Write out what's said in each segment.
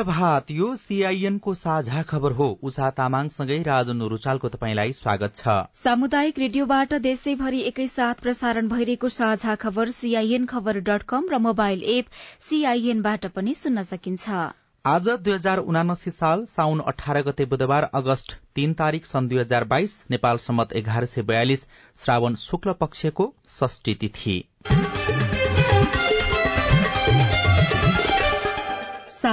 शुभ प्रभात यो सीआईएन को साझा खबर हो। उषा तामाङसँगै राजन रुचालको तपाईँलाई स्वागत छ। सामुदायिक रेडियोबाट देशैभरि एकैसाथ प्रसारण भइरहेको साझा खबर सीआईएन खबर डट कम र मोबाइल एप सीआईएनबाट पनि सुन्न सकिन्छ। आज दुई हजार उनासी साल साउन अठार गते बुधबार अगस्त तीन तारीक सन् दुई हजार बाइस नेपाल सम्मत एघार सय बयालिस श्रावण शुक्ल पक्षको षष्ठी तिथि।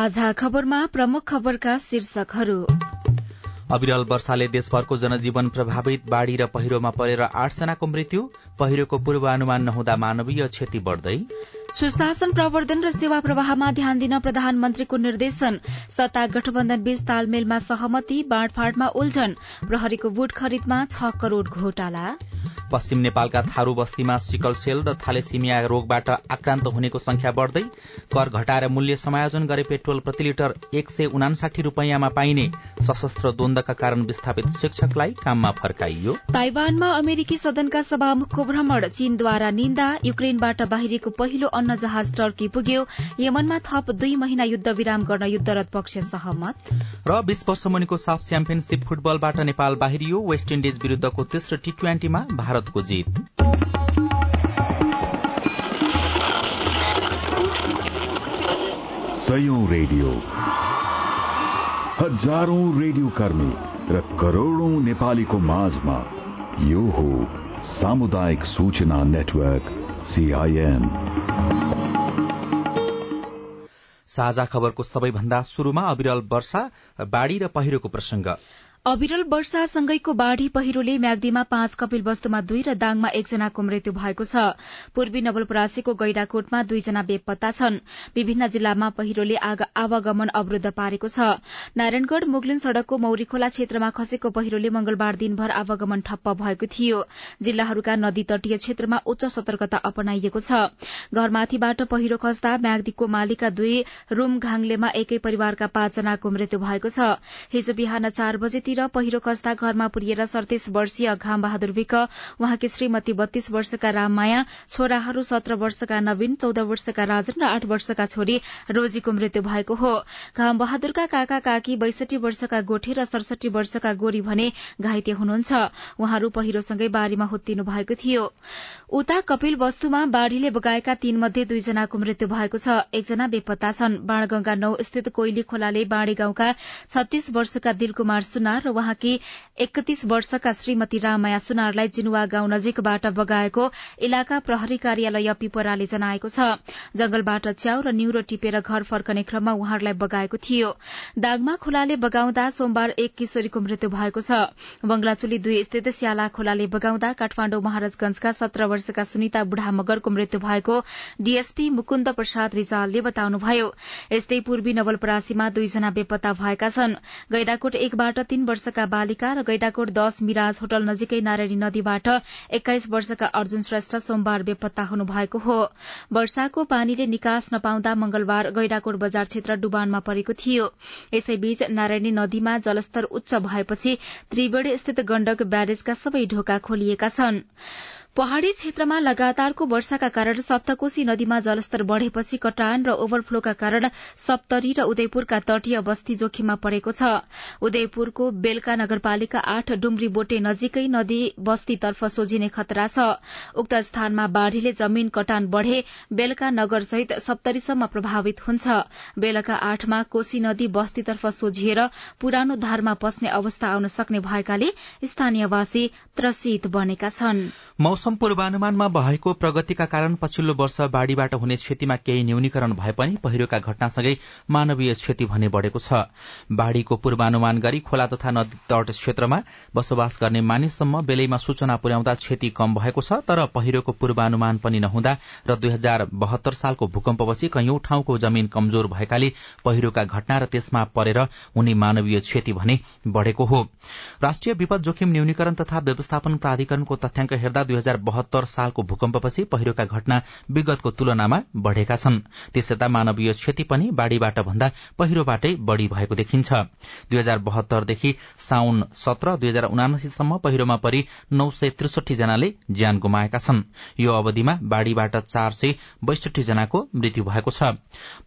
साझा खबरमा प्रमुख खबरका शीर्षकहरू। अविरल वर्षाले देशभरको जनजीवन प्रभावित बाढ़ी र पहिरोमा परेर आठजनाको मृत्यु पहिरोको पूर्वानुमान नहुँदा मानवीय क्षति बढ़दै सुशासन प्रवर्धन र सेवा प्रवाहमा ध्यान दिन प्रधानमन्त्रीको निर्देशन। सत्ता गठबन्धन बीच तालमेलमा सहमति बाँडफाँडमा उल्झन। प्रहरीको बुट खरिदमा छ करोड़ घोटाला। पश्चिम नेपालका थारू बस्तीमा सिकल सेल र थालेसिमिया रोगबाट आक्रान्त हुनेको संख्या बढ़दै कर घटाएर मूल्य समायोजन गरे पेट्रोल प्रति लिटर एक सय उनासाठी रूपियाँमा पाइने सशस्त्र द्वन्दका कारण विस्थापित शिक्षकलाई काममा फर्काइयो। ताइवानमा अमेरिकी सदनका सभामुखको भ्रमण चीनद्वारा निन्दा युक्रेनबाट बाहिरिएको पहिलो अन्न जहाज टर्की पुग्यो। यमनमा थप दुई महिना युद्ध विराम गर्न युद्धरत पक्ष सहमत। र बीस वर्ष मुनिको साफ च्याम्पियनशीप फुटबलबाट नेपाल बाहिरियो। वेस्ट इण्डिज विरूद्धको तेस्रो टी ट्वेन्टीमा भारतको जित। रेडियो। हजारौं रेडियो कर्मी र करोड़ौं नेपालीको माझमा यो हो सामुदायिक सूचना नेटवर्क। सीआईएन साझा खबरको सबैभन्दा शुरूमा अविरल वर्षा बाढ़ी र पहिरोको प्रसंग अविरल वर्षासँगैको बाढ़ी पहिरोले म्याग्दीमा पाँच कपिल वस्तुमा दुई र दाङमा एकजनाको मृत्यु भएको छ। पूर्वी नवलपरासीको गैडाकोटमा दुईजना बेपत्ता छन्। विभिन्न जिल्लामा पहिरोले आवागमन अवरूद्ध पारेको छ। नारायणगढ़ मुगलिन सड़कको मौरीखोला क्षेत्रमा खसेको पहिरोले मंगलबार दिनभर आवागमन ठप्प भएको थियो। जिल्लाहरूका नदी तटीय क्षेत्रमा उच्च सतर्कता अपनाइएको छ। घरमाथिबाट पहिरो खस्दा म्याग्दीको मालिकका दुई रूम घाङलेमा एकै परिवारका पाँचजनाको मृत्यु भएको छ। हिजो बिहान चार बजेतिर तिर पहिरो खस्दा घरमा पुर्रिएर सड़तीस वर्षीय घाम बहादुर विक उहाँकी श्रीमती बत्तीस वर्षका राममाया छोराहरू सत्र वर्षका नवीन चौध वर्षका राजन र आठ वर्षका छोरी रोजीको मृत्यु भएको हो। घाम बहादुरका काका काकी बैसठी वर्षका गोठे र सडसठी वर्षका गोरी भने घाइते हुनुहुन्छ। उहाँहरू पहिरोसँगै बारीमा हुत्तिनु भएको थियो। उता कपिल वस्तुमा बाढ़ीले बगाएका तीन मध्ये दुईजनाको मृत्यु भएको छ। एकजना बेपत्ता छन्। बाणगंगा नौ स्थित कोइली खोलाले बाँडी गाउँका छत्तीस वर्षका दिलकुमार सुनार र उहाँकी एकतीस वर्षका श्रीमती रामाया सुनारलाई जिनुवा गाउँ नजिकबाट बगाएको इलाका प्रहरी कार्यालय पिपराले जनाएको छ। जंगलबाट च्याउ र न्यूरो टिपेर घर फर्कने क्रममा उहाँहरूलाई बगाएको थियो। दागमा खोलाले बगाउँदा सोमबार एक किशोरीको मृत्यु भएको छ। बंगलाचुली दुई स्थित स्याला खोलाले बगाउँदा काठमाण्डु महाराजगंजका सत्र वर्षका सुनिता बुढा मगरको मृत्यु भएको डीएसपी मुकुन्द प्रसाद रिजालले बताउनुभयो। यस्तै पूर्वी नवलपरासीमा दुईजना बेपत्ता भएका छन्। गैडाकोट एकबाट तीन वर्षका बालिका र गैडाकोट दश मिराज होटल नजिकै नारायणी नदीबाट एक्काइस वर्षका अर्जुन श्रेष्ठ सोमबार बेपत्ता हुनुभएको हो। वर्षाको पानीले निकास नपाउँदा मंगलबार गैडाकोट बजार क्षेत्र डुबानमा परेको थियो। यसैबीच नारायणी नदीमा जलस्तर उच्च भएपछि त्रिवेणी स्थित गण्डक ब्यारेजका सबै ढोका खोलिएका छनृ। पहाड़ी क्षेत्रमा लगातारको वर्षाका कारण सप्तकोशी नदीमा जलस्तर बढ़ेपछि कटान र ओभरफ्लोका कारण सप्तरी र उदयपुरका तटीय बस्ती जोखिममा परेको छ। उदयपुरको बेलका नगरपालिका आठ डुम्री बोटे नजिकै नदी बस्तीतर्फ सोझिने खतरा छ। उक्त स्थानमा बाढ़ीले जमीन कटान बढ़े बेलका नगर सहित सप्तरीसम्म प्रभावित हुन्छ। बेलका आठमा कोशी नदी बस्तीतर्फ सोझिएर पुरानो धारमा पस्ने अवस्था आउन सक्ने भएकाले स्थानीयवासी त्रसित बनेका छन्। मौसम पूर्वानुमानमा भएको प्रगतिका कारण पछिल्लो वर्ष बाढ़ीबाट हुने क्षतिमा केही न्यूनीकरण भए पनि पहिरोका घटनासँगै मानवीय क्षति भने बढ़ेको छ। बाढ़ीको पूर्वानुमान गरी खोला तथा नदी तट क्षेत्रमा बसोबास गर्ने मानिससम्म बेलैमा सूचना पुर्याउँदा क्षति कम भएको छ तर पहिरोको पूर्वानुमान पनि नहुँदा र दुई हजार बहत्तर सालको भूकम्पपछि कैयौं ठाउँको जमीन कमजोर भएकाले पहिरोका घटना र त्यसमा परेर हुने मानवीय क्षति भने बढ़ेको हो। राष्ट्रिय विपद जोखिम न्यूनीकरण तथा व्यवस्थापन प्राधिकरणको तथ्याङ्क हेर्दा दुई हजार हजार बहत्तर सालको भूकम्पपछि पहिरोका घटना विगतको तुलनामा बढ़ेका छन्। त्यसयता मानवीय क्षति पनि बाढ़ीबाट भन्दा पहिरोबाटै बढ़ी भएको देखिन्छ। दुई हजार बहत्तरदेखि साउन सत्र दुई हजार उनासीसम्म पहिरोमा परि नौ सय त्रिसठी जनाले ज्यान गुमाएका छन्। यो अवधिमा बाढ़ीबाट चार सय बैसठी जनाको मृत्यु भएको छ।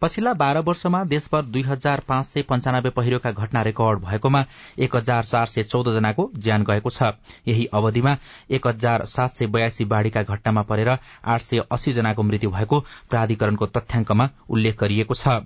पछिल्ला बाह्र वर्षमा देशभर दुई हजार पाँच सय पञ्चानब्बे पहिरोका घटना रेकर्ड भएकोमा एक हजार चार सय चौध जनाको ज्यान गएको छ। यही अवधिमा एक हजार सात सय बयासी बाढ़ीका घटनामा परेर आठ सय अस्सी जनाको मृत्यु भएको प्राधिकरणको तथ्याङ्कमा उल्लेख गरिएको छ।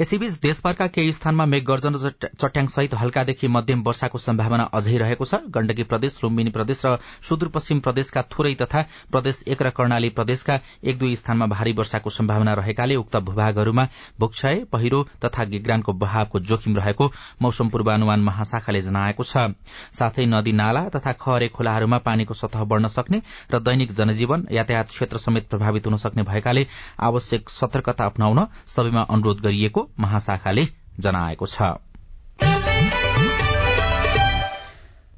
यसैबीच देशभरका केही स्थानमा मेघगर्जन र चट्याङसहित हल्कादेखि मध्यम वर्षाको सम्भावना अझै रहेको छ। गण्डकी प्रदेश लुम्बिनी प्रदेश र सुदूरपश्चिम प्रदेशका थोरै तथा प्रदेश एक र कर्णाली प्रदेशका एक दुई स्थानमा भारी वर्षाको सम्भावना रहेकाले उक्त भूभागहरूमा भूक्षय पहिरो तथा गिग्रानको बहावको जोखिम रहेको मौसम पूर्वानुमान महाशाखाले जनाएको छ। साथै नदी नाला तथा खहरे खोलाहरूमा पानीको सतह बढ़न सक्ने र दैनिक जनजीवन यातायात क्षेत्र समेत प्रभावित हुन सक्ने भएकाले आवश्यक सतर्कता अप्नाउन सबैमा अनुरोध गरिएको महाशाखाले जनाएको छ।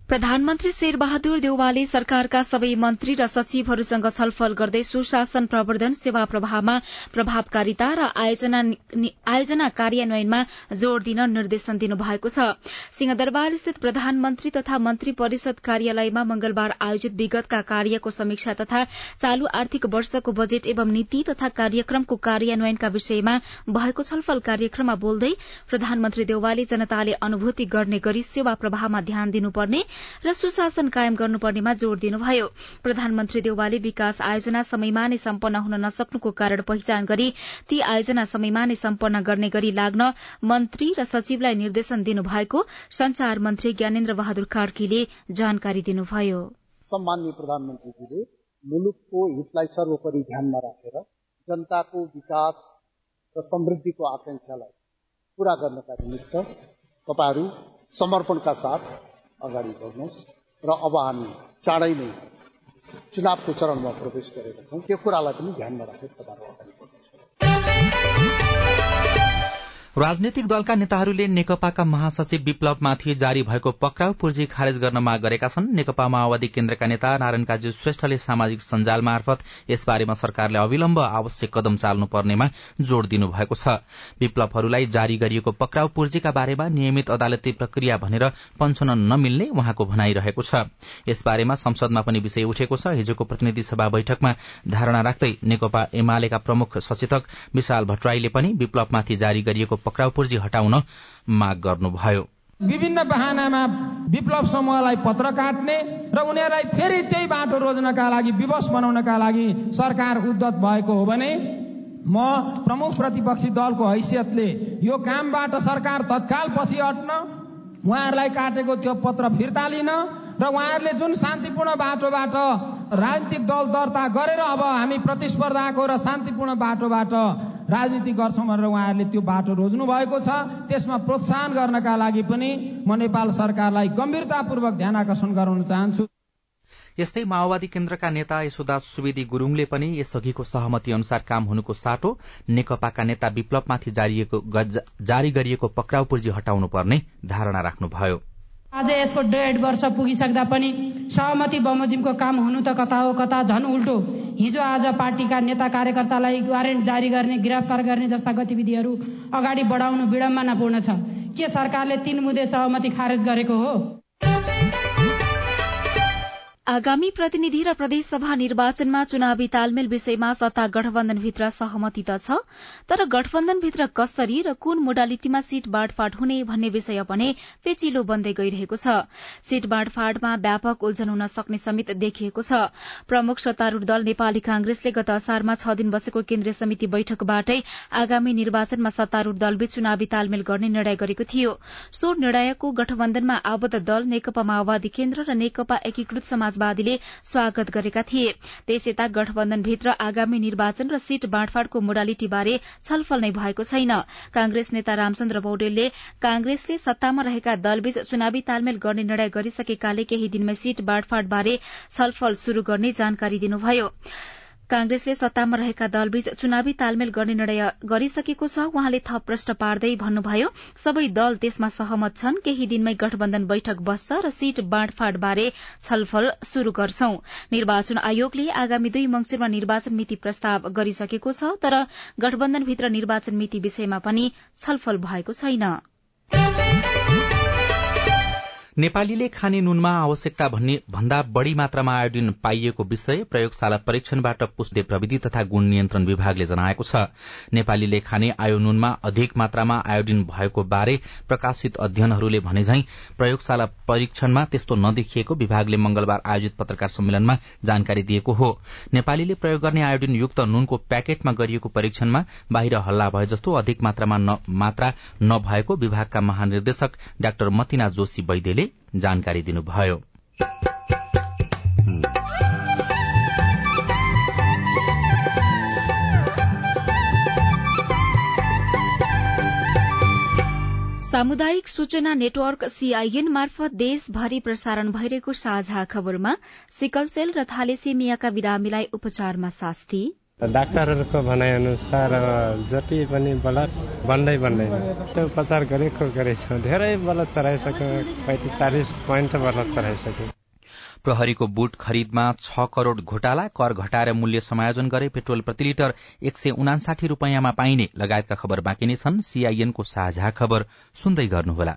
प्रधानमन्त्री शेरबहादुर देउवाले सरकारका सबै मन्त्री र सचिवहरूसँग छलफल गर्दै सुशासन प्रवर्धन सेवा प्रभावमा प्रभावकारिता र आयोजना कार्यान्वयनमा जोड़ दिन निर्देशन दिनुभएको छ। सिंहदरबार स्थित प्रधानमन्त्री तथा मन्त्री परिषद कार्यालयमा मंगलबार आयोजित विगतका कार्यको समीक्षा तथा चालू आर्थिक वर्षको बजेट एवं नीति तथा कार्यक्रमको कार्यान्वयनका विषयमा भएको छलफल कार्यक्रममा बोल्दै प्रधानमन्त्री देउवाले जनताले अनुभूति गर्ने गरी सेवा प्रभावमा ध्यान दिनुपर्ने र सुशासन कायम गर्नुपर्नेमा जोड़ दिनुभयो। प्रधानमन्त्री देउवाले विकास आयोजना समयमा नै सम्पन्न हुन नसक्नुको कारण पहिचान गरी ती आयोजना समयमा नै सम्पन्न गर्ने गरी लाग्न मन्त्री र सचिवलाई निर्देशन दिनुभएको संचार मन्त्री ज्ञानेन्द्र बहादुर कार्कीले जानकारी दिनुभयो। सम्मान्य प्रधानमन्त्रीजीले मुलुकको हितलाई सर्वोपरि ध्यानमा राखेर जनताको विकास र समृद्धिको आकांक्षालाई पूरा गर्नका निमित्त तपाईँहरू समर्पणका साथ अगाडि बढ्नुहोस्। र अब हामी चाँडै नै चुनावको चरणमा प्रवेश गरेका छौँ। त्यो कुरालाई पनि ध्यानमा राखेर तपाईँहरू अगाडि बढ्नुहोस्। राजनैतिक दलका नेताहरूले नेकपाका महासचिव विप्लवमाथि जारी भएको पक्राउ पूर्जी खारेज गर्न माग गरेका छन्। नेकपा माओवादी केन्द्रका नेता नारायण काजी श्रेष्ठले सामाजिक सञ्जाल मार्फत यसबारेमा सरकारले अविलम्ब आवश्यक कदम चाल्नु पर्नेमा जोड़ दिनुभएको छ। विप्लवहरूलाई जारी गरिएको पक्राउ पूर्जीका बारेमा नियमित अदालती प्रक्रिया भनेर पन्छन नमिल्ने उहाँको भनाइरहेको छ। यसबारेमा संसदमा पनि विषय उठेको छ। हिजोको प्रतिनिधि सभा बैठकमा धारणा राख्दै नेकपा एमालेका प्रमुख सचेतक विशाल भट्टराईले पनि विप्लवमाथि जारी गरिएको पूर्जी हटाउन माग गर्नुभयो। विभिन्न बहानामा विप्लव समूहलाई पत्र काट्ने र उनीहरूलाई फेरि त्यही बाटो रोज्नका लागि विवश बनाउनका लागि सरकार उद्धत भएको हो भने म प्रमुख प्रतिपक्षी दलको हैसियतले यो कामबाट सरकार तत्काल पछि हट्न उहाँहरूलाई काटेको त्यो पत्र फिर्ता लिन र उहाँहरूले जुन शान्तिपूर्ण बाटोबाट राजनीतिक दल दर्ता गरेर अब हामी प्रतिस्पर्धाको र शान्तिपूर्ण बाटोबाट राजनीति गर्छौँ भनेर उहाँहरूले त्यो बाटो रोज्नु भएको छ। त्यसमा प्रोत्साहन गर्नका लागि पनि म नेपाल सरकारलाई गम्भीरतापूर्वक ध्यान आकर्षण गराउन चाहन्छु। यस्तै माओवादी केन्द्रका नेता यशोदास सुवेदी गुरूङले पनि यसअघिको सहमति अनुसार काम हुनुको साटो नेकपाका नेता विप्लवमाथि जारी गरिएको पक्राउ पूर्जी हटाउनु पर्ने धारणा राख्नुभयो। आज यसको डेढ वर्ष पुगिसक्दा पनि सहमति बमोजिमको काम हुनु त कता हो कता झन् उल्टो। हिजो आज पार्टीका नेता कार्यकर्तालाई वारेन्ट जारी गर्ने गिरफ्तार गर्ने जस्ता गतिविधिहरू अगाडि बढाउनु विडम्बनापूर्ण छ। के सरकारले तीन मुदे सहमति खारेज गरेको हो? आगामी प्रतिनिधि र प्रदेशसभा निर्वाचनमा चुनावी तालमेल विषयमा सत्ता गठबन्धनभित्र सहमति त छ तर गठबन्धनभित्र कसरी र कुन मोडालिटीमा सीट बाँडफाँड हुने भन्ने विषय भने पेचिलो बन्दै गइरहेको छ। सीट बाँडफाँडमा व्यापक उल्झन हुन सक्ने समेत देखिएको छ। प्रमुख सत्तारूढ़ दल नेपाली कांग्रेसले गत असारमा छ दिन बसेको केन्द्रीय समिति बैठकबाटै आगामी निर्वाचनमा सत्तारूढ़ दलबीच चुनावी तालमेल गर्ने निर्णय गरेको थियो। सो निर्णयको गठबन्धनमा आबद्ध दल नेकपा माओवादी केन्द्र र नेकपा एकीकृत समाज समाजवादीले स्वागत गरेका थिए। त्यसयता गठबन्धनभित्र आगामी निर्वाचन र सीट बाँडफाँडको मोडालिटीबारे छलफल नै भएको छैन। कांग्रेस नेता रामचन्द्र पौडेलले कांग्रेसले सत्तामा रहेका दलबीच चुनावी तालमेल गर्ने निर्णय गरिसकेकाले केही दिनमै सीट बाँडफाँडबारे छलफल शुरू गर्ने जानकारी दिनुभयो। कांग्रेसले सत्तामा रहेका दलबीच चुनावी तालमेल गर्ने निर्णय गरिसकेको छ। उहाँले थप प्रश्न पार्दै भन्नुभयो सबै दल त्यसमा सहमत छन् केही दिनमै गठबन्धन बैठक बस्छ र सीट बाँडफाँड बारे छलफल शुरू गर्छौं। निर्वाचन आयोगले आगामी दुई मंगिरमा निर्वाचन मिति प्रस्ताव गरिसकेको छ तर गठबन्धनभित्र निर्वाचन मिति विषयमा पनि छलफल भएको छैन। नेपालीले खाने नुनमा आवश्यकता भन्दा बढ़ी मात्रामा आयोडिन पाइएको विषय प्रयोगशाला परीक्षणबाट पुष्टि प्रविधि तथा गुण नियन्त्रण विभागले जनाएको छ। नेपालीले खाने आयो नुनमा अधिक मात्रामा आयोडिन भएको बारे प्रकाशित अध्ययनहरूले भने झै प्रयोगशाला परीक्षणमा त्यस्तो नदेखिएको विभागले मंगलबार आयोजित पत्रकार सम्मेलनमा जानकारी दिएको हो। नेपालीले प्रयोग गर्ने आयोडिन युक्त नुनको प्याकेटमा गरिएको परीक्षणमा बाहिर हल्ला भए जस्तो अधिक मात्रामा मात्रा नभएको विभागका महानिर्देशक डाक्टर मतिना जोशी वैद्यले जानकारी दिनुभयो। सामुदायिक सूचना नेटवर्क सीआईएन मार्फत देशभरि प्रसारण भइरहेको साझा खबरमा सिकलसेल र थालेसेमियाका बिरामीलाई उपचारमा शास्ति। डाक्टरहरूको भनाइअनुसार जति पनि बलत बन्दै बन्दैन उपचार गरेको गरेछौँ। धेरै बलत चढाइसक्यो पैँतिस चालिस पोइन्ट बलत चढाइसक्यो प्रहरीको बुट खरिदमा छ करोड़ घोटाला कर घटाएर मूल्य समायोजन गरे पेट्रोल प्रति लिटर एक सय उनासाठी रूपियाँमा पाइने। लगायतका खबर बाँकी नै छन्। सीआईएनको साझा खबर सुन्दै गर्नुहोला।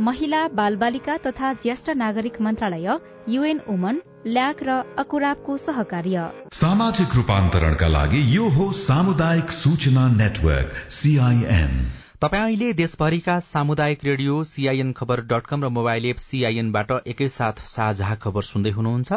महिला बालबालिका तथा ज्येष्ठ नागरिक मन्त्रालय युएन वुमन ल्याक र अकुराबको सहकार्य। सामाजिक रूपान्तरणका लागि यो हो सामुदायिक सूचना नेटवर्क सीआईएन तपाईँ अहिले देशभरिका सामुदायिक radio CIN Khabar dot com र मोबाइल एप सीआईएनबाट एकैसाथ साझा खबर सुन्दै हुनुहुन्छ।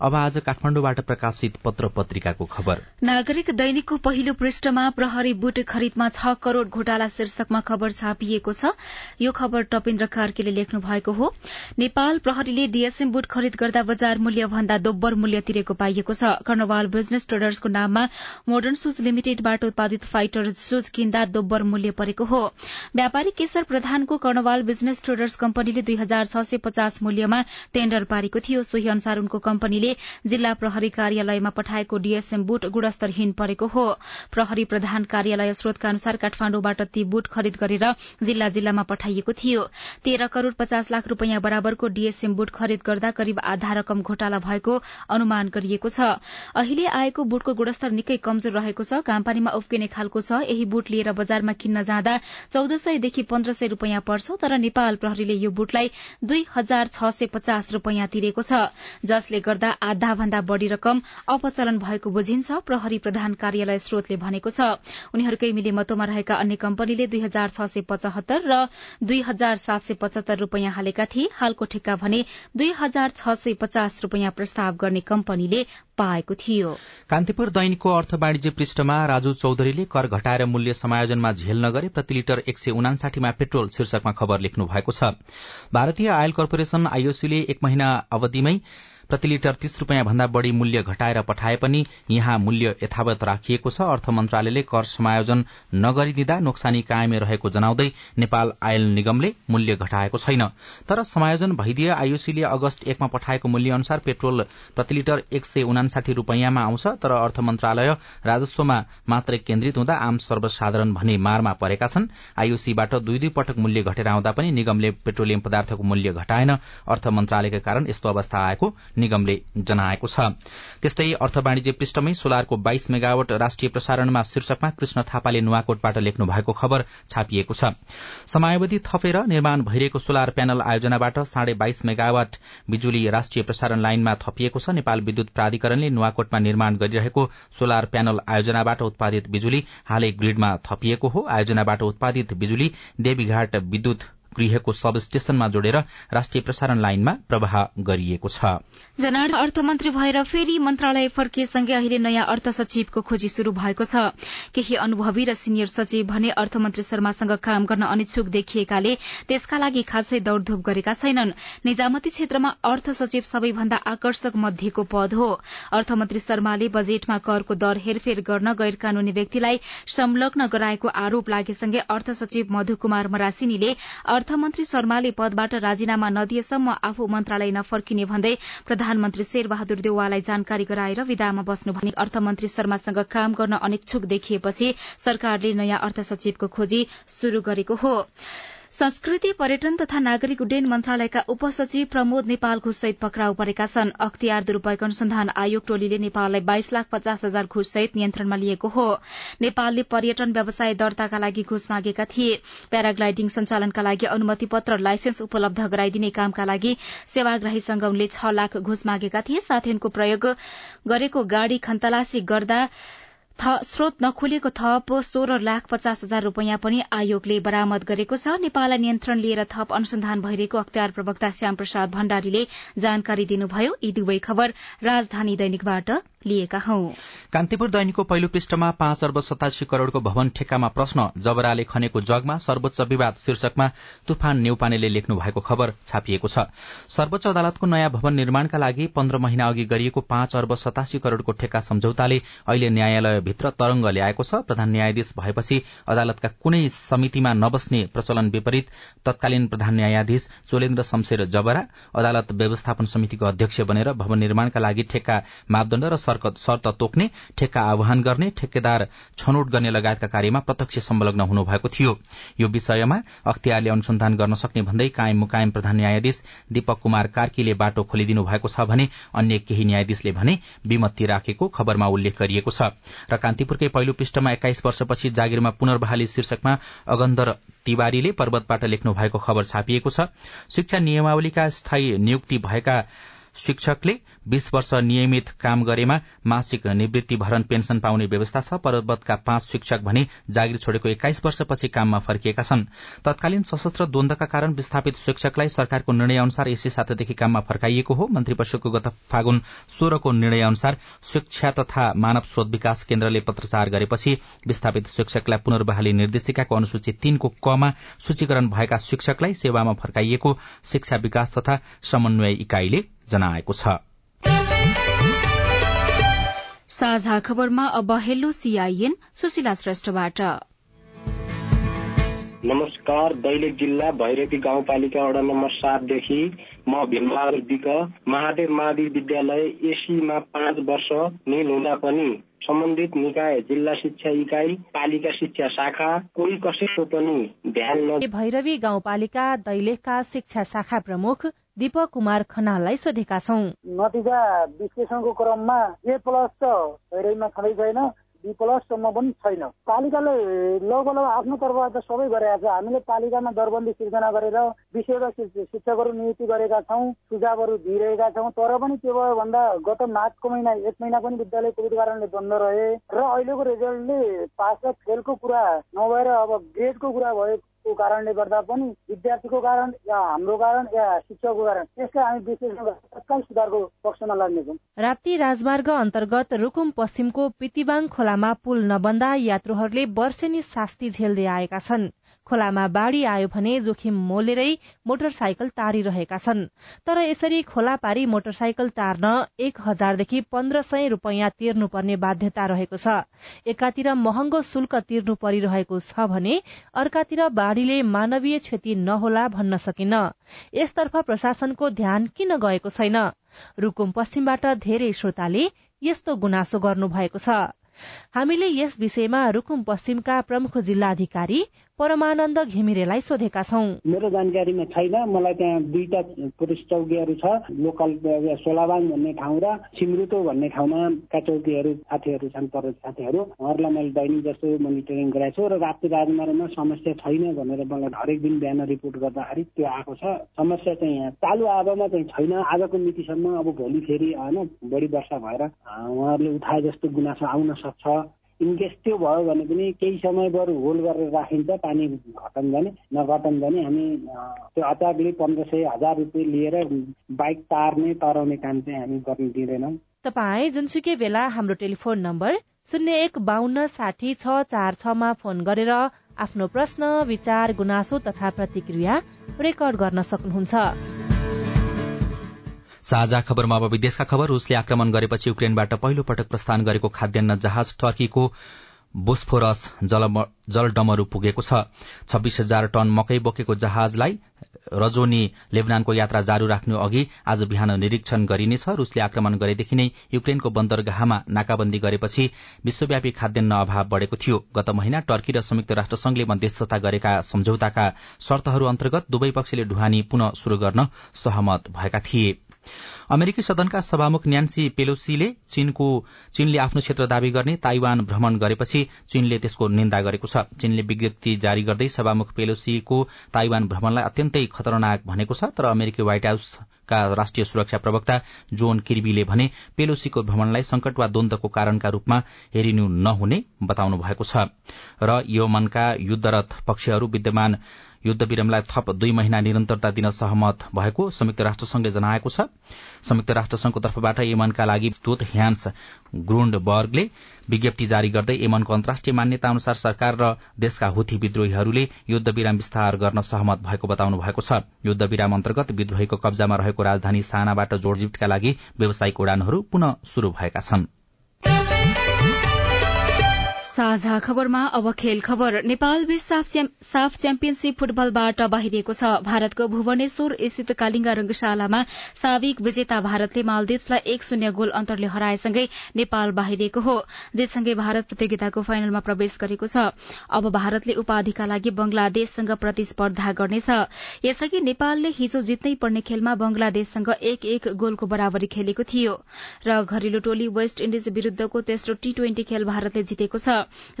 अब आज काठमाडौँबाट प्रकाशित पत्र पत्रिकाको खबर। नागरिक दैनिकको पहिलो पृष्ठमा प्रहरी बुट खरिदमा छ करोड़ घोटाला शीर्षकमा खबर छापिएको छ। यो खबर टपेन्द्र कार्कीले लेख्नु भएको हो। नेपाल प्रहरीले डीएसएम बुट खरिद गर्दा बजार मूल्य भन्दा दोब्बर मूल्य तिरेको पाइएको छ। कर्णवाल बिजनेस ट्रेडर्सको नाममा मोडर्न सुज लिमिटेडबाट उत्पादित फाइटर सुज किन्दा दोब्बर मूल्य परेको हो। व्यापारी केशर प्रधानको कर्णवाल बिजनेस ट्रेडर्स कम्पनीले दुई हजार छ सय पचास मूल्यमा टेण्डर पारेको थियो। सोही अनुसार उनको कम्पनीले जिल्ला प्रहरी कार्यालयमा पठाएको डीएसएम बुट गुणस्तरहीन परेको हो। प्रहरी प्रधान कार्यालय स्रोतका अनुसार काठमाण्डुबाट ती बुट खरिद गरेर जिल्ला जिल्लामा पठाइएको थियो। तेह्र करोड़ पचास लाख रूपियाँ बराबरको डीएसएम बुट खरिद गर्दा करिब आधा रकम घोटाला भएको अनुमान गरिएको छ। अहिले आएको बुटको गुणस्तर निकै कमजोर रहेको छ। काम्पानीमा उफ्किने खालको छ। यही बुट लिएर बजारमा किन्न जाँदा चौध सयदेखि पन्ध्र सय रूपियाँ पर्छ तर नेपाल प्रहरीले यो बुटलाई दुई हजार छ सय पचास रूपियाँ तिरेको छ। जसले गर्दा आधा भन्दा बढ़ी रकम अपचलन भएको बुझिन्छ प्रहरी प्रधान कार्यालय स्रोतले भनेको छ। उनीहरूकै मिलेमतोमा रहेका अन्य कम्पनीले दुई हजार छ सय पचहत्तर र दुई हजार सात सय पचहत्तर रूपियाँ हालेका थिए। हालको ठेक्का भने दुई हजार छ सय पचास रूपियाँ प्रस्ताव गर्ने कम्पनीले पाएको थियो। कान्तिपुर दैनिकको अर्थ वाणिज्य पृष्ठमा राजु चौधरीले कर घटाएर मूल्य समायोजनमा झेल नगरे प्रति लिटर एक सय उनासाठीमा पेट्रोल शीर्षकमा खबर लेख्नु भएको छ। भारतीय आयल कर्पोरेशन आईओसीले एक महिना अवधिमै प्रति लिटर तीस रूपियाँ भन्दा बढ़ी मूल्य घटाएर पठाए पनि यहाँ मूल्य यथावत राखिएको छ। अर्थ मन्त्रालयले कर समायोजन नगरिदिँदा नोक्सानी कायमै रहेको जनाउँदै नेपाल आयल निगमले मूल्य घटाएको छैन। तर समायोजन भइदिए आयुसीले अगस्त एकमा पठाएको मूल्य अनुसार पेट्रोल प्रति लिटर एक सय उनासाठी रूपियाँमा आउँछ। तर अर्थ मन्त्रालय राजस्वमा मात्रै केन्द्रित हुँदा आम सर्वसाधारण भने मारमा परेका छन्। आयुसीबाट दुई दुई पटक मूल्य घटेर आउँदा पनि निगमले पेट्रोलियम पदार्थको मूल्य घटाएन। अर्थ मन्त्रालयका कारण यस्तो अवस्था आएको निगमले जनाएको छ। त्यस्तै अर्थ वाणिज्य पृष्ठमै सोलरको बाइस मेगावट राष्ट्रिय प्रसारणमा शीर्षकमा कृष्ण थापाले नुवाकोटबाट लेख्नु भएको खबर छापिएको छ। समयावधि थपेर निर्माण भइरहेको सोलर प्यानल आयोजनाबाट साढे बाइस मेगावट बिजुली राष्ट्रिय प्रसारण लाइनमा थपिएको छ। नेपाल विद्युत प्राधिकरणले नुवाकोटमा निर्माण गरिरहेको सोलर प्यानल आयोजनाबाट उत्पादित बिजुली हालै ग्रिडमा थपिएको हो। आयोजनाबाट उत्पादित बिजुली देवीघाट विद्युत गृहको सब स्टेशनमा जोडेर राष्ट्रिय प्रसारण लाइनमा प्रवाह गरिएको छ। जनाड अर्थमन्त्री भएर फेरि मन्त्रालय फर्किएसँगै अहिले नयाँ अर्थ सचिवको खोजी शुरू भएको छ। केही अनुभवी र सिनियर सचिव भने अर्थमन्त्री शर्मासँग काम गर्न अनिच्छुक देखिएकाले त्यसका लागि खासै दौड़धूप गरेका छैनन्। निजामती क्षेत्रमा अर्थ सचिव सबैभन्दा आकर्षक मध्येको पद हो। अर्थमन्त्री शर्माले बजेटमा करको दर हेरफेर गर्न गैर कानूनी व्यक्तिलाई संलग्न गराएको आरोप लागेसँगै अर्थ सचिव मधु कुमार मरासिनीले अर्थमन्त्री शर्माले पदबाट राजीनामा नदिएसम्म आफू मन्त्रालय नफर्किने भन्दै प्रधानमन्त्री शेरबहादुर देउवालाई जानकारी गराएर विदामा बस्नु भने अर्थमन्त्री शर्मासँग काम गर्न अनिच्छुक देखिएपछि सरकारले नयाँ अर्थ सचिवको खोजी शुरू गरेको हो। संस्कृति पर्यटन तथा नागरिक उड्डयन मन्त्रालयका उपसचिव प्रमोद नेपाल घुससहित पक्राउ परेका छन्। अख्तियार दुरूपयोग अनुसन्धान आयोग टोलीले नेपाललाई बाइस लाख पचास हजार घुससहित नियन्त्रणमा लिएको हो। नेपालले पर्यटन व्यवसाय दर्ताका लागि घुस मागेका थिए। प्याराग्लाइडिङ सञ्चालनका लागि अनुमति पत्र लाइसेन्स उपलब्ध गराइदिने कामका लागि सेवाग्राहीसँग उनले छ लाख घुस मागेका थिए। साथै उनको प्रयोग गरेको गाड़ी खन्तलासी गर्दा स्रोत नखोलिएको थप सोह्र लाख पचास हजार रूपियाँ पनि आयोगले बरामद गरेको छ। नेपाललाई नियन्त्रण लिएर थप अनुसन्धान भइरहेको अख्तियार प्रवक्ता श्याम प्रसाद भण्डारीले जानकारी दिनुभयो। यी दुवै खबर राजधानी दैनिकबाट लिएका हौ। कान्तिपुर दैनिकको पहिलो पृष्ठमा पाँच अर्ब सतासी करोड़को भवन ठेक्कामा प्रश्न जबराले खनेको जगमा सर्वोच्च विवाद शीर्षकमा तुफान नेउपानेले लेख्नु भएको खबर छापिएको छ। सर्वोच्च अदालतको नयाँ भवन निर्माणका लागि पन्ध्र महिना अघि गरिएको पाँच अर्ब सतासी करोड़को ठेक्का सम्झौताले अहिले न्यायालयभित्र तरंग ल्याएको छ। प्रधान न्यायाधीश भएपछि अदालतका कुनै समितिमा नबस्ने प्रचलन विपरीत तत्कालीन प्रधान न्यायाधीश चोलेन्द्र शमशेर जबरा अदालत व्यवस्थापन समितिको अध्यक्ष बनेर भवन निर्माणका लागि ठेक्का मापदण्ड र शर्त तोक्ने ठेक्का आह्वान गर्ने ठेकेदार छनौट गर्ने लगायतका कार्यमा प्रत्यक्ष संलग्न हुनुभएको थियो। यो विषयमा अख्तियारले अनुसन्धान गर्न सक्ने भन्दै कायम मुकायम प्रधान न्यायाधीश दीपक कुमार कार्कीले बाटो खोलिदिनु भएको छ भने अन्य केही न्यायाधीशले भने विमत्ती राखेको खबरमा उल्लेख गरिएको छ। र कान्तिपुरकै पहिलो पृष्ठमा एक्काइस वर्षपछि जागिरमा पुनर्बहाली शीर्षकमा अगन्धर तिवारीले पर्वतबाट लेख्नु भएको खबर छापिएको छ। शिक्षा नियमावलीका स्थायी नियुक्ति भएका शिक्षकले बीस वर्ष नियमित काम गरेमा मासिक निवृत्ति भरण पेन्सन पाउने व्यवस्था छ पर्वतका पाँच शिक्षक भने जागिर छोडेको एक्काइस वर्षपछि काममा फर्किएका छन्। तत्कालीन सशस्त्र द्वन्दका कारण विस्थापित शिक्षकलाई सरकारको निर्णय अनुसार यसै सातादेखि काममा फर्काइएको हो। मन्त्री परिषदको गत फागुन सोह्रको निर्णय अनुसार शिक्षा तथा मानव स्रोत विकास केन्द्रले पत्रचार गरेपछि विस्थापित शिक्षकलाई पुनर्बहाली निर्देशिकाको अनुसूची तीनको कमा सूचीकरण भएका शिक्षकलाई सेवामा फर्काइएको शिक्षा विकास तथा समन्वय इकाईले जनाएको छ। साझा खबरमा अब हेलो सीआईएन सुशीला श्रेष्ठबाट। नमस्कार दैलेख जिल्ला भैरवी गाउँपालिका वडा नम्बर सातदेखि म भीमबहादुर विक महादेव मावि विद्यालय एसीमा पाँच वर्ष निल हुँदा पनि सम्बन्धित निकाय जिल्ला शिक्षा इकाई पालिका शिक्षा शाखा कोही कसैको पनि ध्यान भैरवी गाउँपालिका दैलेखका शिक्षा शाखा प्रमुख दीपक कुमार खनाललाई सोधेका छौँ। नतिजा विश्लेषणको क्रममा ए प्लस त भैरवीमा छँदै छैन बी प्लससम्म पनि छैन। पालिकाले लगभग आफ्नो तर्फबाट सबै गरेका छ। हामीले पालिकामा दरबन्दी सिर्जना गरेर विषयका शिक्षकहरू नियुक्ति गरेका छौँ सुझावहरू दिइरहेका छौँ तर पनि के भयो भन्दा गत मार्चको महिना एक महिना पनि विद्यालय कोभिड कारणले बन्द रहे। र अहिलेको रिजल्टले पास र फेलको कुरा नभएर अब ग्रेडको कुरा भयो को कारणले गर्दा पनि विद्यार्थीको कारण या हाम्रो कारण या शिक्षकको कारण त्यसलाई हामी विश्लेषण तत्काल सुधारको पक्षमा लाग्नेछौँ राप्ती राजमार्ग अन्तर्गत रुकुम पश्चिमको पितिबाङ खोलामा पुल नबन्दा यात्रुहरूले वर्षेनी शास्ति झेल्दै आएका छन्। खोलामा बाढ़ी आयो भने जोखिम मोलेरै मोटरसाइकल तारिरहेका छन्। तर यसरी खोला पारी मोटरसाइकल तार्न एक हजारदेखि पन्ध्र सय रूपियाँ तिर्नुपर्ने बाध्यता रहेको छ। एकातिर महँगो शुल्क तिर्नु परिरहेको छ भने अर्कातिर बाढ़ीले मानवीय क्षति नहोला भन्न सकिन्न यसतर्फ प्रशासनको ध्यान किन गएको छैन? रूकुम पश्चिमबाट धेरै श्रोताले यस्तो गुनासो गर्नु भएको छ। हामीले यस विषयमा रुकुम पश्चिमका प्रमुख जिल्लाधिकारी परमानन्द घिमिरेलाई सोधेका छौं। मेरो जानकारीमा छैन। मलाई त्यहाँ दुईटा पुलिस चौकीहरू छ। लोकल सोलाबाङ भन्ने ठाउँ र सिमरुतो भन्ने ठाउँमा का चौकीहरू साथीहरू छन् पर साथीहरू। उहाँहरूलाई मैले दैनिक जस्तो मोनिटरिङ गराएको छु र राप्ती राजमार्गमा समस्या छैन भनेर मलाई हरेक दिन बिहान रिपोर्ट गर्दाखेरि त्यो आएको छ। समस्या चाहिँ यहाँ चालु आवामा चाहिँ छैन। आजको मितिसम्म अब भोलि फेरि होइन बढी वर्षा भएर उहाँहरूले उठाए जस्तो गुनासो आउन सक्छ। इनकेस त्यो भयो भने पनि केही समय बरु होल गरेर राखिन्छ पानी घटन जाने नघटन जाने हामी त्यो अचारले पन्ध्र सय हजार रुपियाँ लिएर बाइक तार्ने तराउने काम चाहिँ हामी गर्न दिँदैनौँ। तपाईँ जुनसुकै बेला हाम्रो टेलिफोन नम्बर शून्य एक बान्न साठी छ चार छमा फोन गरेर आफ्नो प्रश्न विचार गुनासो तथा प्रतिक्रिया रेकर्ड गर्न सक्नुहुन्छ। साझा खबरमा अब विदेशका खबर। रूसले आक्रमण गरेपछि युक्रेनबाट पहिलो पटक प्रस्थान गरेको खाद्यान्न जहाज टर्कीको बोस्फोरस जलडमरू पुगेको छ। छब्बीस हजार टन मकै बोकेको जहाजलाई रजोनी लेबनानको यात्रा जारी राख्नु अघि आज बिहान निरीक्षण गरिनेछ। रूसले आक्रमण गरेदेखि नै युक्रेनको बन्दरगाहमा नाकाबन्दी गरेपछि विश्वव्यापी खाद्यान्न अभाव बढ़ेको थियो। गत महिना टर्की र संयुक्त राष्ट्रसंघले मध्यस्थता गरेका सम्झौताका शर्तहरू अन्तर्गत दुवै पक्षले ढुवानी पुनः शुरू गर्न सहमत भएका थिए। अमेरिकी सदनका सभामुख न्यान्सी पेलोसीले चीनको चीनले आफ्नो क्षेत्र दावी गर्ने ताइवान भ्रमण गरेपछि चीनले त्यसको निन्दा गरेको छ। चीनले विज्ञप्ति जारी गर्दै सभामुख पेलोसीको ताइवान भ्रमणलाई अत्यन्तै खतरनाक भनेको छ तर अमेरिकी व्हाइट हाउसका राष्ट्रिय सुरक्षा प्रवक्ता जोन किर्बीले भने पेलोसीको भ्रमणलाई संकट वा द्वन्दको कारणका रूपमा हेरिनु नहुने बताउनु भएको छ। र यमनका युद्धरत पक्षहरू विद्यमान युद्ध विरामलाई थप दुई महिना निरन्तरता दिन सहमत भएको संयुक्त राष्ट्रसंघले जनाएको छ। संयुक्त राष्ट्रसंघको तर्फबाट यमनका लागि दूत ह्यान्स ग्रुण्डबर्गले विज्ञप्ति जारी गर्दै यमनको अन्तर्राष्ट्रिय मान्यता अनुसार सरकार र देशका हुथी विद्रोहीहरूले युद्ध विराम विस्तार गर्न सहमत भएको बताउनु भएको छ। युद्ध विराम अन्तर्गत विद्रोहीको कब्जामा रहेको राजधानी सानाबाट जोडजिटका लागि व्यावसायिक उडानहरू पुनः शुरू भएका छनृ। साझा खबरमा अब खेल खबर। नेपाल बीच साफ च्याम्पियनशीप फुटबलबाट बाहिरिएको छ। भारतको भुवनेश्वर स्थित कालिङ्गा रंगशालामा साविक विजेता भारतले मालदिप्सलाई एक शून्य गोल अन्तरले हराएसँगै नेपाल बाहिरिएको हो। जितसँगै भारत प्रतियोगिताको फाइनलमा प्रवेश गरेको छ। अब भारतले उपाधिका लागि बंगलादेशसँग प्रतिस्पर्धा गर्नेछ। यसअघि नेपालले हिजो जित्नै पर्ने खेलमा बंगलादेशसँग एक एक गोलको बराबरी खेलेको थियो। र घरेलु टोली वेस्ट इण्डिज विरूद्धको तेस्रो टी ट्वेन्टी खेल भारतले जितेको छ।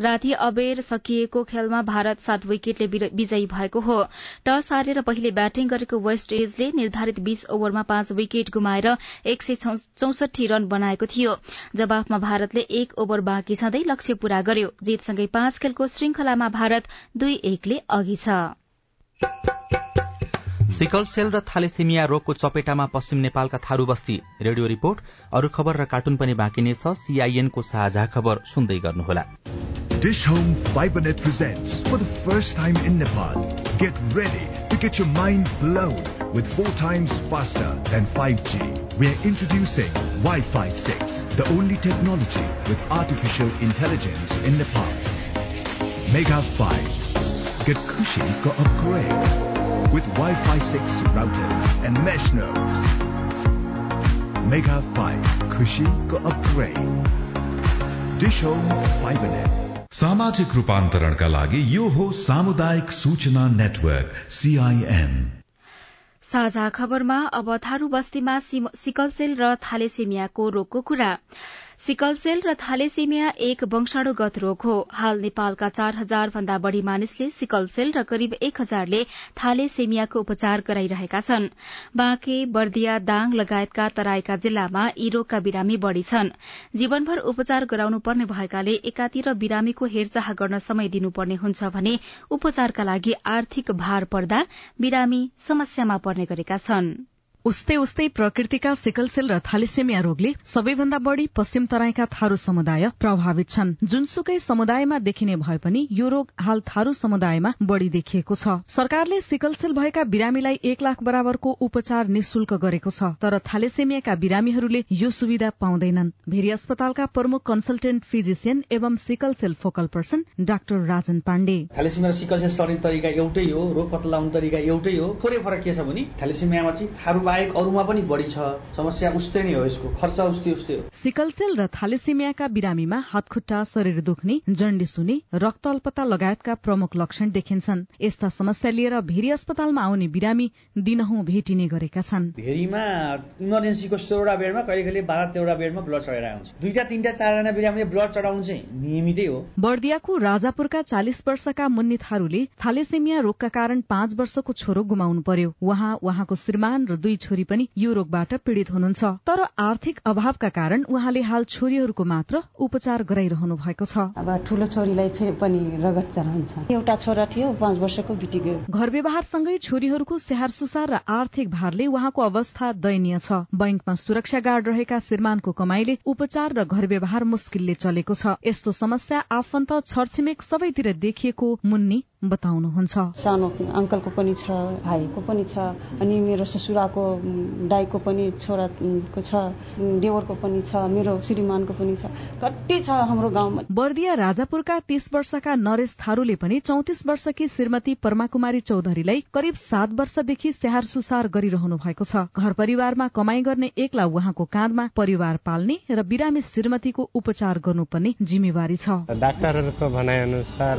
राति अबेर सकिएको खेलमा भारत सात विकेटले विजयी भएको हो। टस हारेर पहिले ब्याटिङ गरेको वेस्ट इन्डिजले निर्धारित बीस ओभरमा पाँच विकेट गुमाएर एक सय चौसठी रन बनाएको थियो। जवाफमा भारतले एक ओभर बाँकी छँदै लक्ष्य पूरा गर्यो। जितसँगै पाँच खेलको श्रृंखलामा भारत दुई एकले अघि छ। सिकल सेल र थालेसेमिया रोगको चपेटामा पश्चिम नेपालका थारू बस्ती रेडियो रिपोर्ट अरू खबर र कार्टुन पनि बाँकी नै छ सीआईएनको साझा खबर सुन्दै गर्नुहोला Dish Home FiberNet presents for the first time in Nepal. Get ready to get your mind blown with four times faster than 5G. We are introducing Wi-Fi 6, the only technology with artificial intelligence in Nepal. Mega 5. Get Kushi go upgrade with Wi-Fi 6 routers and mesh nodes. Mega 5. Kushi go upgrade. Dish Home FiberNet. सामाजिक रूपान्तरणका लागि यो हो सामुदायिक सूचना network CIN साझा खबरमा अब थारू बस्तीमा सिकलसेल र थालेसेमियाको रोगको कुरा सिकल सेल र थालेसेमिया एक वंशाणुगत रोग हो। हाल नेपालका चार हजार भन्दा बढ़ी मानिसले सिकल सेल र करिब एक हजारले थालेसेमियाको उपचार गराइरहेका छन्। बाँके बर्दिया दाङ लगायतका तराईका जिल्लामा यी रोगका बिरामी बढ़ी छन्। जीवनभर उपचार गराउनु पर्ने भएकाले एकातिर बिरामीको हेरचाह गर्न समय दिनुपर्ने हुन्छ भने उपचारका लागि आर्थिक भार पर्दा बिरामी समस्यामा पर्ने गरेका छन्। उस्तै उस्तै प्रकृतिका सिकलसेल र थालिसेमिया रोगले सबैभन्दा बढ़ी पश्चिम तराईका थारू समुदाय प्रभावित छन्। जुनसुकै समुदायमा देखिने भए पनि यो रोग हाल थारू समुदायमा बढ़ी देखिएको छ। सरकारले सिकलसेल भएका बिरामीलाई एक लाख बराबरको उपचार निशुल्क गरेको छ तर थालेसेमियाका बिरामीहरूले यो सुविधा पाउँदैनन्। भेरी अस्पतालका प्रमुख कन्सल्टेन्ट फिजिसियन एवं sickle cell focal person doctor Rajan Pandey. Thalassaemia sickle cell सर्ने तरिका एउटै हो रोग पत्ता लगाउने तरिका एउटै हो। थोरै फरक के छ भने थालेसिमियामा चाहिँ थारू बाहेक अरूमा पनि बढी छ। समस्या उस्तै नै हो यसको। खर्च उस्तै उस्तै हो। सिकलसेल र थालेसिमियाका बिरामीमा हातखुट्टा शरीर दुख्ने जन्डिस हुने रक्त अल्पता लगायतका प्रमुख लक्षण देखिन्छन्। यस्ता समस्या लिएर भेरी अस्पतालमा आउने बिरामी दिनहुँ भेटिने गरेका छन्। भेरीमा इमर्जेन्सीको सोह्रवटा बेडमा कहिले कहिले बाह्र तेह्रवटा बेडमा ब्लड चढाइरहेको हुन्छ दुईटा तिनटा चारजना बिरामीले ब्लड चढाउनु चाहिँ नियमितै हो। बर्दियाको राजापुरका चालिस वर्षका मुन्नी थारूले थालेसेमिया रोगका कारण पाँच वर्षको छोरो गुमाउनु पर्यो। उहाँ उहाँको श्रीमान र दुई छोरी पनि यो रोगबाट पीड़ित हुनुहुन्छ। तर आर्थिक अभावका कारण उहाँले हाल छोरीहरूको मात्र उपचार गराइरहनु भएको छ। अब ठुलो छोरीलाई फेरि पनि रगत चढाउँछ एउटा छोरा थियो पाँच वर्षको गयो घर व्यवहारसँगै छोरीहरूको स्याहार सुसार र आर्थिक भारले उहाँको अवस्था दयनीय छ। बैंकमा सुरक्षा गार्ड रहेका श्रीमानको कमाईले उपचार र घर व्यवहार मुस्किलले चलेको छ। यस्तो समस्या आफन्त छरछिमेक सबैतिर देखिएको मुन्नी बताउनुहुन्छ। सानो अङ्कलको पनि छ भाइको पनि छ अनि मेरो ससुराको दाईको पनि छोराको छ देवरको पनि छ मेरो श्रीमानको पनि छ। कति छ हाम्रो गाउँमा। बर्दिया राजापुरका तीस वर्षका नरेश थारूले पनि चौतिस वर्षकी श्रीमती परमाकुमारी चौधरीलाई करिब सात वर्षदेखि स्याहार सुसार गरिरहनु भएको छ। घर परिवारमा कमाई गर्ने एक्ला उहाँको काँधमा परिवार पाल्ने र बिरामी श्रीमतीको उपचार गर्नुपर्ने जिम्मेवारी छ। डाक्टरहरूको भनाइ अनुसार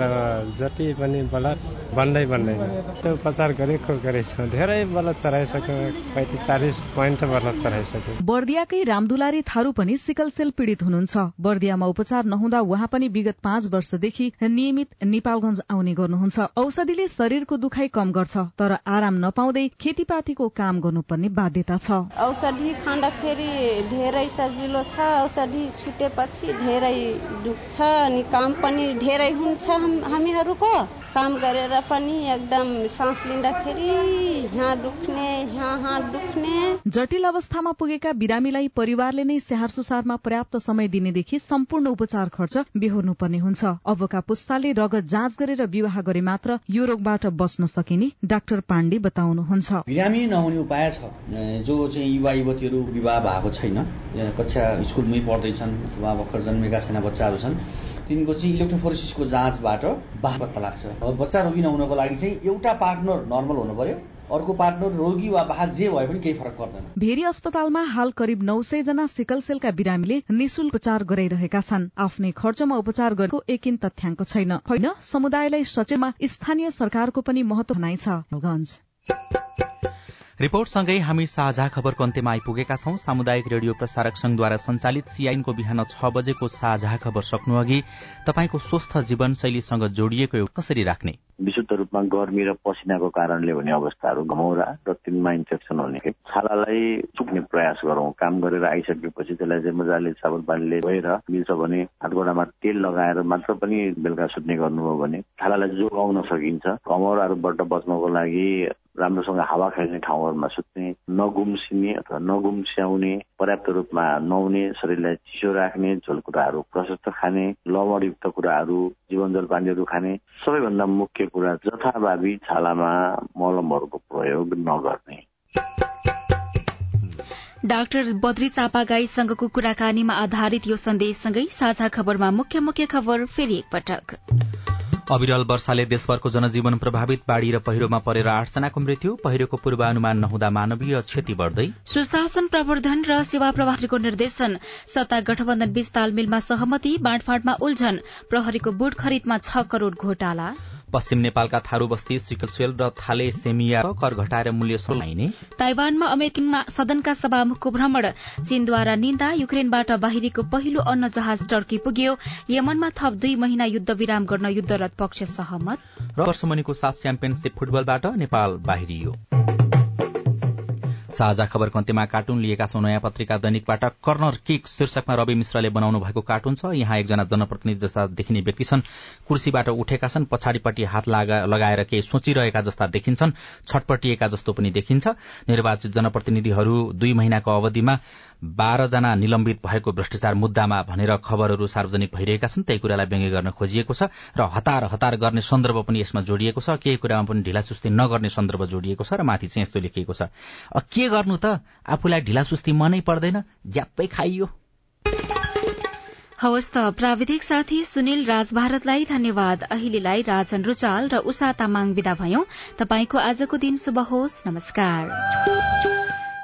जति पनि बलत बन्दै बन्दैन त्यो उपचार गरेको गरेछ। धेरै बलत चढाइसक्यो पैँतिस चालिस पोइन्ट बलत चढाइसक्यो। बर्दियाकै रामदुलारी थारू पनि सिकल सेल पीड़ित हुनुहुन्छ। बर्दियामा उपचार नहुँदा उहाँ पनि विगत पाँच वर्षदेखि नियमित नेपालगंज आउने गर्नुहुन्छ। औषधिले शरीरको दुखाइ कम गर्छ तर आराम नपाउँदै खेतीपातीको काम गर्नुपर्ने बाध्यता छ। औषधि खाँदाखेरि धेरै सजिलो छ औषधि छुटेपछि धेरै दुख्छ अनि काम पनि धेरै हुन्छ हामीहरूको। काम गरेर पनि एकदम सास लिँदाखेरि यहाँ दुख्ने यहाँ हात दुख्ने। जटिल अवस्थामा पुगेका बिरामीलाई परिवारले नै स्याहार सुसारमा पर्याप्त समय दिनेदेखि सम्पूर्ण उपचार खर्च बेहोर्नु पर्ने हुन्छ। अबका पुस्ताले रगत जाँच गरेर विवाह गरे मात्र यो रोगबाट बच्न सकिने डाक्टर पाण्डे बताउनुहुन्छ। बिरामी नहुने उपाय छ। जो चाहिँ युवा युवतीहरू विवाह भएको छैन कक्षा स्कुलमै पढ्दैछन् अथवा भर्खर जन्मेका साना बच्चाहरू छन् तिनको चाहिँ इलेक्ट्रोफोरेसिसको जाँचबाट बाह पत्ता लाग्छ। अब बच्चा रोगी नहुनको लागि चाहिँ एउटा पार्टनर नर्मल हुनु पर्यो अर्को पार्टनर रोगी वा बाहक जे भए पनि केही फरक पर्दैन। भेरी अस्पतालमा हाल करिब नौ सय जना सिकल सेलका बिरामीले निशुल्क उपचार गराइरहेका छन्। आफ्नै खर्चमा उपचार गरेको एकिन तथ्याङ्क छैन। होइन समुदायलाई सचेतमा स्थानीय सरकारको पनि महत्व छ। रिपोर्टसँगै हामी साझा खबरको अन्त्यमा आइपुगेका छौं। सामुदायिक रेडियो प्रसारक संघद्वारा संचालित सीआईनको बिहान छ बजेको साझा खबर सक्नु अघि तपाईँको स्वस्थ जीवनशैलीसँग जोडिएको कसरी राख्ने? विशुद्ध रूपमा गर्मी र पसिनाको कारणले हुने अवस्थाहरू घमौरा र तिनमा इन्फेक्सन हुने। छालालाई सुक्ने प्रयास गरौँ। काम गरेर आइसकेपछि त्यसलाई चाहिँ मजाले साबुन पानीले धोएर मिल्छ भने हातगोडामा तेल लगाएर मात्र पनि बेलुका सुत्ने गर्नुभयो भने छालालाई जोगाउन सकिन्छ। घमौराहरूबाट बच्नको लागि राम्रोसँग हावा खेल्ने ठाउँहरूमा सुत्ने नगुम्सिने अथवा नगुम्स्याउने पर्याप्त रूपमा नुहाउने शरीरलाई चिसो राख्ने झोलकुराहरू प्रशस्त खाने लवणयुक्त कुराहरू जीवन जल पानीहरू खाने सबैभन्दा मुख्य कुरा जथाभावी छालामा मलमहरूको प्रयोग नगर्ने। डाक्टर बद्री चापागाईसँगको कुराकानीमा आधारित यो सन्देशसँगै साझा खबरमा मुख्य मुख्य खबर फेरि एकपटक। अविरल वर्षाले देशभरको जनजीवन प्रभावित बाढ़ी र पहिरोमा परेर आठजनाको मृत्यु पहिरोको पूर्वानुमान नहुँदा मानवीय क्षति बढ़दै। सुशासन प्रवर्धन र सेवा प्रभारीको निर्देशन सत्ता गठबन्धन बीच तालमेलमा सहमति बाँडफाँडमा उल्झन प्रहरीको बुट खरिदमा छ करोड़ घोटाला। पश्चिम नेपालका थारू बस्ती सिकलसेल र थाले सेमिया कर घटाएर मूल्य सलाइने ताइवानमा अमेरिकन सदनका सभामुखको भ्रमण। चीनद्वारा निन्दा युक्रेनबाट बाहिरीको पहिलो अन्न जहाज टर्की पुग्यो। यमनमा थप दुई महिना युद्ध विराम गर्न युद्धरत पक्ष सहमत। र वर्षमुनिको साफ च्याम्पियनशीप फुटबलबाट नेपाल बाहिरियो। साझा खबरको अन्त्यमा कार्टुन लिएका छौं नयाँ पत्रिका दैनिकबाट। कर्नर किक शीर्षकमा रवि मिश्रले बनाउनु भएको कार्टुन छ। यहाँ एकजना जनप्रतिनिधि जस्ता देखिने व्यक्ति छन्। कुर्सीबाट उठेका छन्। पछाडिपट्टि हात लगाएर केही सोचिरहेका जस्ता देखिन्छन्। छटपटिएका जस्तो पनि देखिन्छ। निर्वाचित जनप्रतिनिधिहरू दुई महिनाको अवधिमा बाह्रजना निलम्बित भएको भ्रष्टाचार मुद्दामा भनेर खबरहरू सार्वजनिक भइरहेका छन् त्यही कुरालाई व्यङ्ग्य गर्न खोजिएको छ र हतार हतार गर्ने सन्दर्भ पनि यसमा जोडिएको छ। केही कुरामा पनि ढिलासुस्ती नगर्ने सन्दर्भ जोडिएको छ र माथि चाहिँ यस्तो लेखिएको छ। के गर्नु त? आफूलाई ढिलासुस्ती मनै पर्दैन ज्याप्पै खाइयो। हवस् त प्राविधिक साथी सुनिल राज भारतलाई धन्यवाद। अहिलेलाई राजन रुचाल र उषा तामाङ विदा भयौं। तपाईँको आजको दिन शुभ होस्। नमस्कार।